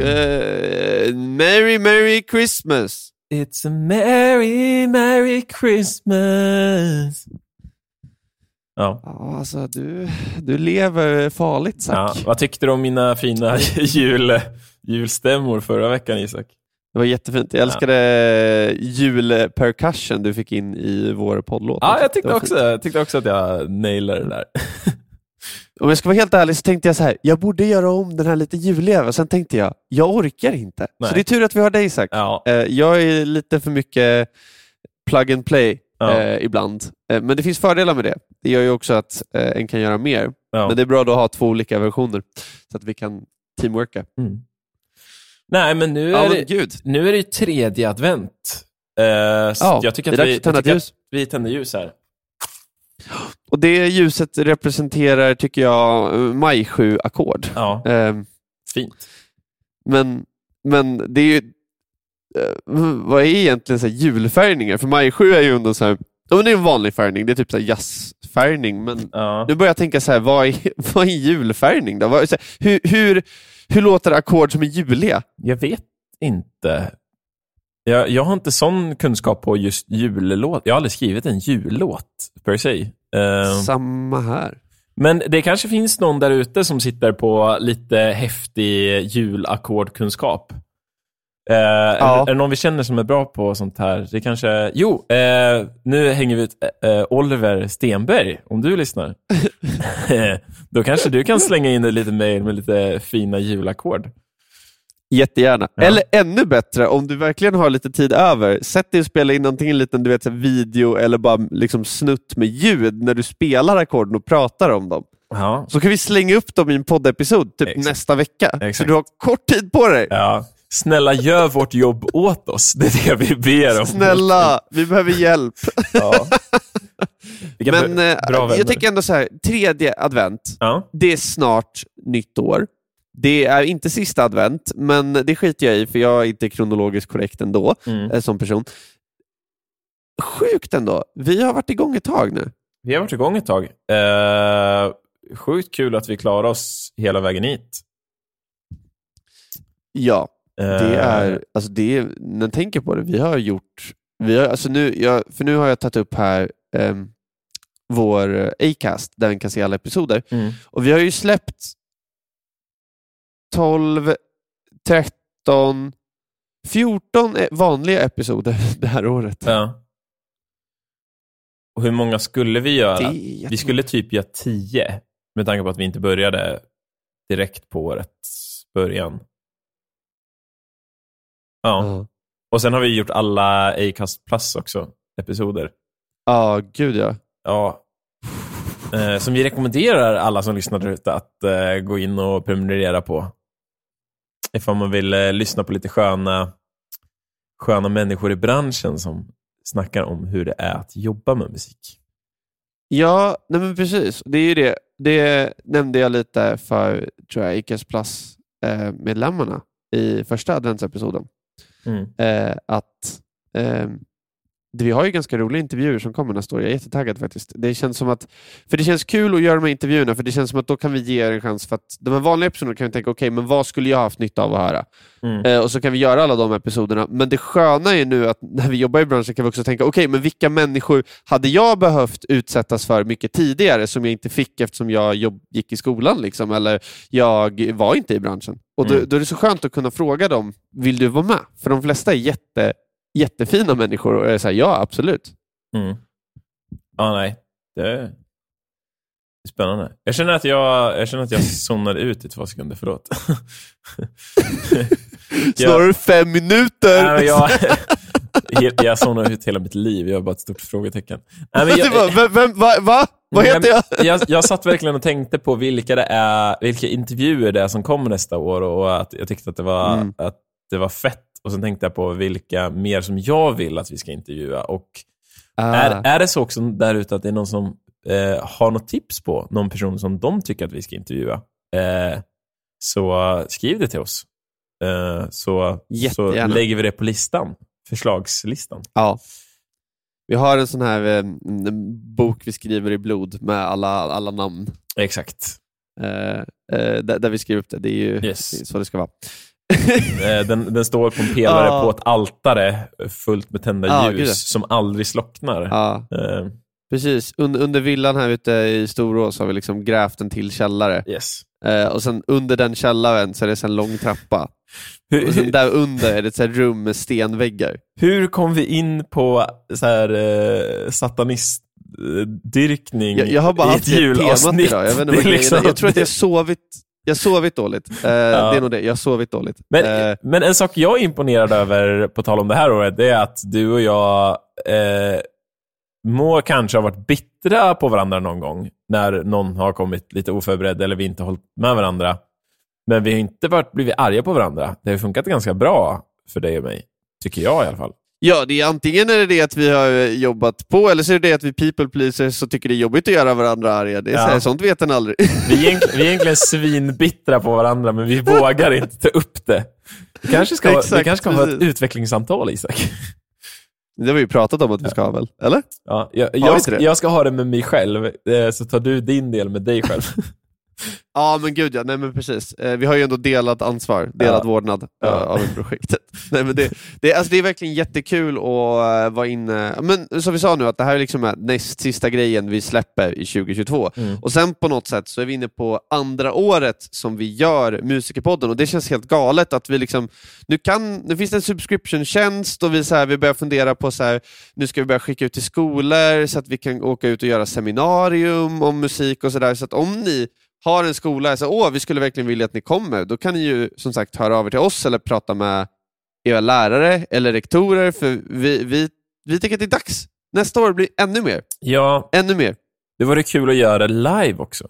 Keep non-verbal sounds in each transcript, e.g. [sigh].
Eh, Merry Merry Christmas. It's a merry, merry Christmas. Ja. Ja, alltså du, du lever farligt ja. Zack. Vad tyckte du om mina fina [laughs] jul, julstämmor förra veckan, Isak? Det var jättefint. Jag älskade julpercussion du fick in i vår poddlåt. Ja, jag tyckte också, jag tyckte också att jag nailade det där. [laughs] Om jag ska vara helt ärlig så tänkte jag så här, jag borde göra om den här lite juliga. Och sen tänkte jag, jag orkar inte. Nej. Så det är tur att vi har dig Isak. Ja, Eh, Jag är lite för mycket plug and play Ja. eh, ibland. Eh, men det finns fördelar med det. Det gör ju också att eh, en kan göra mer. ja. Men det är bra att ha två olika versioner så att vi kan teamworka. Mm. Nej, men nu är, det, gud. nu är det tredje advent. Eh, jag tycker att vi, jag tycker att vi tänder ljus här. Och det ljuset representerar, tycker jag, maj 7-ackord. Ja, Eh, fint. men, men det är ju... eh, vad är egentligen så julfärgningar? För maj 7 är ju ändå så här... Ja, men det är en vanlig färgning, det är typ jazzfärgning. Men Ja. nu börjar jag tänka så här, vad är, [laughs] vad är julfärgning då? Vad, här, hur, hur, hur låter ackord som är juliga? Jag vet inte. Jag, jag har inte sån kunskap på just jullåt. Jag har aldrig skrivit en jullåt per se. Eh, Samma här. men det kanske finns någon där ute som sitter på lite häftig julackordkunskap. Eh, är, är det någon vi känner som är bra på sånt här? Det kanske... Jo, eh, nu hänger vi ut eh, Oliver Stenberg, om du lyssnar. [laughs] [laughs] Då kanske du kan slänga in ett litet mejl med lite fina julackord. Jättegärna. Ja. Eller ännu bättre, om du verkligen har lite tid över, sätt dig och spela in antingen en liten du vet, så video eller bara liksom, snutt med ljud när du spelar ackorden och pratar om dem. Ja, Så kan vi slänga upp dem i en poddepisod typ Exakt. nästa vecka. Så Exakt. du har kort tid på dig. Ja. Snälla, gör vårt jobb åt oss. Det är det vi ber om. Snälla, vi behöver hjälp. Ja. Men eh, jag tycker ändå så här, tredje advent, Ja. det är snart nytt år. Det är inte sista advent, men det skiter jag i för jag är inte kronologiskt korrekt ändå Mm. eh, som person. Sjukt ändå. Vi har varit igång ett tag nu. Vi har varit igång ett tag. Eh, sjukt kul att vi klarar oss hela vägen hit. Ja, Eh, det är, alltså det är, när jag tänker på det, vi har gjort, vi har, alltså nu, jag, för nu har jag tagit upp här ehm, vår eh, Acast där man kan se alla episoder. Mm. Och vi har ju släppt 12, 13, 14 e- vanliga episoder [laughs] det här året. Ja. Och hur många skulle vi göra? Vi skulle typ göra tio, med tanke på att vi inte började direkt på årets början. Ja. Ja, Och sen har vi gjort alla Acast Plus också, episoder. Ja, gud ja. Ja. Eh, som vi rekommenderar alla som lyssnar där ute att eh, gå in och prenumerera på. Ifall man vill eh, lyssna på lite sköna, sköna människor i branschen som snackar om hur det är att jobba med musik. Ja, nej men precis. Det är ju det. Det nämnde jag lite för tror jag, Acast Plus-medlemmarna i första adventsepisoden. Mm. eh, att eh, vi har ju ganska roliga intervjuer som kommer nästa år. Jag är jättetaggad faktiskt. Det känns som att, för det känns kul att göra de här intervjuerna, för det känns som att då kan vi ge er en chans. För att de här vanliga episoderna kan vi tänka, okej, men vad skulle jag haft nytta av att höra? Mm. Eh, och så kan vi göra alla de episoderna. Men det sköna är nu att när vi jobbar i branschen kan vi också tänka, okej, men vilka människor hade jag behövt utsättas för mycket tidigare som jag inte fick eftersom jag jobb, gick i skolan, liksom, eller jag var inte i branschen. Och då, Mm. då är det så skönt att kunna fråga dem, vill du vara med? För de flesta är jätte, jättefina människor och är så här, ja, absolut. Mm. Ja, nej. Det är spännande. Jag känner att jag, jag, känner att jag [laughs] zonade ut i två sekunder. Förlåt. [laughs] Snarare fem minuter! Nej, [laughs] jag, jag zonade ut hela mitt liv. Jag har bara ett stort frågetecken. Nej, men bara, jag, vem, vem, va, va? Vad heter jag? jag, jag satt verkligen och tänkte på vilka, det är, vilka intervjuer det är som kommer nästa år och att jag tyckte att det, var, Mm. att det var fett. Och sen tänkte jag på vilka mer som jag vill att vi ska intervjua. Och Ah. är, är det så också där ute att det är någon som eh, har något tips på någon person som de tycker att vi ska intervjua, eh, så skriv det till oss. Eh, så, så lägger vi det på listan, förslagslistan. Ja. Vi har en sån här eh, en bok vi skriver i blod med alla, alla namn. Exakt. Eh, eh, där, där, vi skriver upp det. Det är ju yes. så det ska vara. [laughs] Eh, den, den, står på en pelare ah. på ett altare fullt med tända ah, ljus gud. som aldrig slocknar. Ah. Uh. Precis, under, under villan här ute i Storås har vi liksom grävt en till källare. Yes. Uh, och sen under den källaren så är det en lång trappa. Och sen där under är det ett rum med stenväggar. Hur kom vi in på så här, uh, satanistdyrkning jag, jag har bara haft ett julavsnitt idag. Jag, vet inte liksom, jag tror att jag sovit jag har sovit dåligt. Uh, [laughs] ja. Det är nog det. Jag har sovit dåligt. Men, uh, men en sak jag är imponerad över, på tal om det här året, det är att du och jag uh, må kanske ha varit bittra på varandra någon gång, när någon har kommit lite oförberedd eller vi inte har hållit med varandra. Men vi har inte varit, blivit arga på varandra. Det har funkat ganska bra för dig och mig, tycker jag i alla fall. Ja, det är antingen är det, det att vi har jobbat på, eller så är det det att vi people pleasers och tycker det är jobbigt att göra varandra arga. Det är ja. så här, sånt vet en aldrig. Vi är, egentligen, vi är egentligen [laughs] svinbittra på varandra, men vi vågar inte ta upp det. Vi kanske ska, Exakt, vi kanske ska ha ett utvecklingssamtal, Isak. Det har vi ju pratat om att vi ska ha väl? Eller? Ja, jag, jag, ska, jag ska ha det med mig själv, eh, så tar du din del med dig själv. [laughs] Ja men gud ja, nej men precis. Eh, vi har ju ändå delat ansvar, delad ja. vårdnad ja. Uh, av projektet. [laughs] nej, men det, det, alltså, det är verkligen jättekul att uh, vara inne, men som vi sa nu, att det här är liksom näst sista grejen vi släpper i 2022. Mm. Och sen på något sätt så är vi inne på andra året som vi gör Musikerpodden och det känns helt galet att vi liksom, nu, kan, nu finns det en subscription-tjänst och vi, så här, vi börjar fundera på så här, nu ska vi börja skicka ut till skolor så att vi kan åka ut och göra seminarium om musik och sådär. Så att om ni har en skola och säger åh, vi skulle verkligen vilja att ni kommer, då kan ni ju som sagt höra av er till oss eller prata med era lärare eller rektorer, för vi, vi, vi tycker att det är dags. Nästa år blir ännu mer. Ja, ännu mer. Det vore kul att göra live också.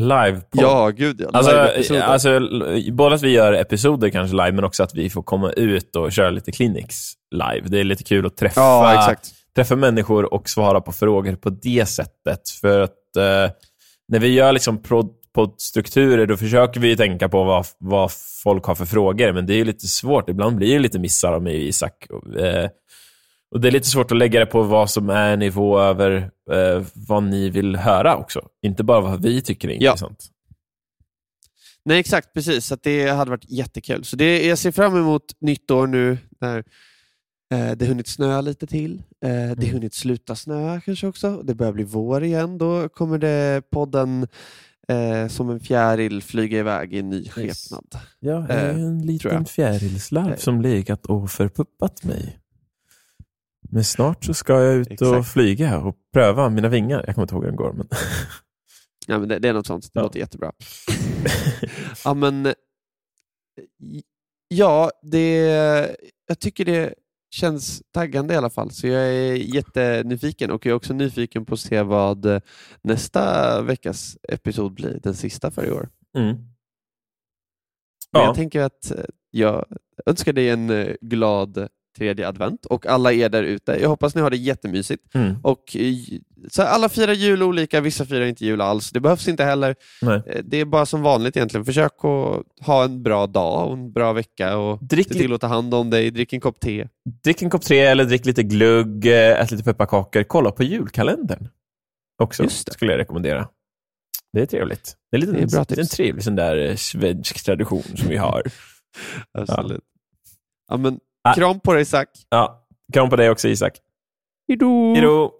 Live på. Ja, gud ja. Alltså, alltså, både att vi gör episoder kanske live, men också att vi får komma ut och köra lite clinics live. Det är lite kul att träffa, ja, träffa människor och svara på frågor på det sättet. För att eh, när vi gör liksom poddstrukturer, då försöker vi tänka på vad, vad folk har för frågor, men det är lite svårt. Ibland blir det lite missar av mig och Isak. Eh, och Det är lite svårt att lägga det på vad som är nivå över eh, vad ni vill höra också. Inte bara vad vi tycker är intressant. Ja. Nej, exakt. Precis. Så det hade varit jättekul. Så det, jag ser fram emot nytt år nu när det har hunnit snöa lite till. Eh, det har mm. hunnit sluta snöa kanske också. Det börjar bli vår igen. Då kommer det podden eh, som en fjäril flyga iväg i en ny skepnad. Jag är en liten fjärilslarv som legat och förpuppat mig. Men snart så ska jag ut Exakt. och flyga och pröva mina vingar. Jag kommer inte ihåg hur den går. Men... ja, men det, det är något sånt. Det ja. låter jättebra. ja, men, ja, det, jag tycker det känns taggande i alla fall, så jag är jättenyfiken och jag är också nyfiken på att se vad eh, nästa veckas episod blir, den sista för i år. Mm. Ja. Jag tänker att eh, jag önskar dig en eh, glad tredje advent och alla er där ute. Jag hoppas ni har det jättemysigt. Mm. Och, så alla firar jul olika, vissa firar inte jul alls. Det behövs inte heller. Nej. Eh, det är bara som vanligt egentligen. Försök att ha en bra dag och en bra vecka och drick se till att ta hand om dig. Drick en kopp te. Drick en kopp te eller drick lite glugg, eh, ät lite pepparkakor. Kolla på julkalendern också, skulle jag rekommendera. Det är trevligt. Det är, lite, det är bra en, en trevlig sån där eh, svensk tradition som vi har. [laughs] Absolut. Ja. ja men. Kram på dig Isak. Ja, kram på dig också Isak. Hejdå. Hejdå.